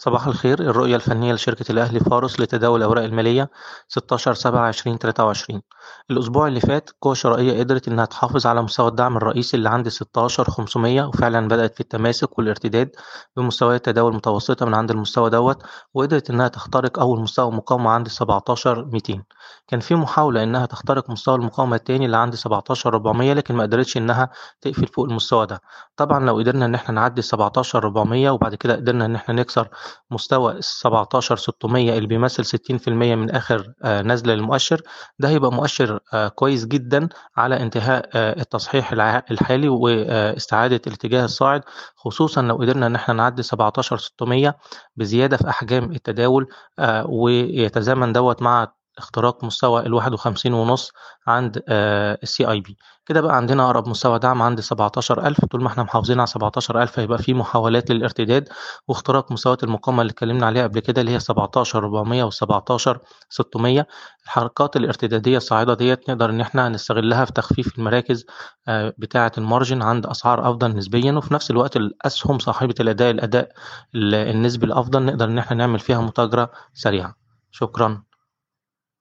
صباح الخير الرؤية الفنية لشركة الأهلي فارس لتداول الأوراق المالية 16 7 2023 الأسبوع اللي فات قوة شرائية قدرت إنها تحافظ على مستوى الدعم الرئيسي اللي عند 16 500 وفعلا بدأت في التماسك والارتداد بمستويات تداول متوسطة من عند المستوى دوت وقدرت إنها تخترق أول مستوى مقاومة عند 17 200 كان في محاولة إنها تخترق مستوى المقاومة التاني اللي عند 17 400 لكن ما قدرتش إنها تقفل فوق المستوى ده. طبعا لو قدرنا إن إحنا نعدي 17 400 وبعد كده قدرنا إن إحنا نكسر مستوى السبعتاشر ستمية اللي بيمثل ستين في المية من آخر آه، نزلة للمؤشر ده هيبقى مؤشر آه، كويس جدا على انتهاء آه، التصحيح الحالي واستعادة الاتجاه الصاعد خصوصا لو قدرنا إن إحنا نعدي 17 600 بزيادة في أحجام التداول ويتزامن دوت مع اختراق مستوى الواحد وخمسين ونص عند ال CIB كده بقى عندنا أقرب مستوى دعم عند 17000 طول ما إحنا محافظين على 17000 هيبقى في محاولات للارتداد واختراق مستويات المقاومة اللي اتكلمنا عليها قبل كده اللي هي 17400 و 17600 الحركات الارتدادية الصاعدة ديت نقدر إن إحنا نستغلها في تخفيف المراكز آه، بتاعة ال margin عند أسعار أفضل نسبيا. وفي نفس الوقت الأسهم صاحبة الأداء الأداء النسبي الأفضل نقدر إن إحنا نعمل فيها متاجرة سريعة. شكرا.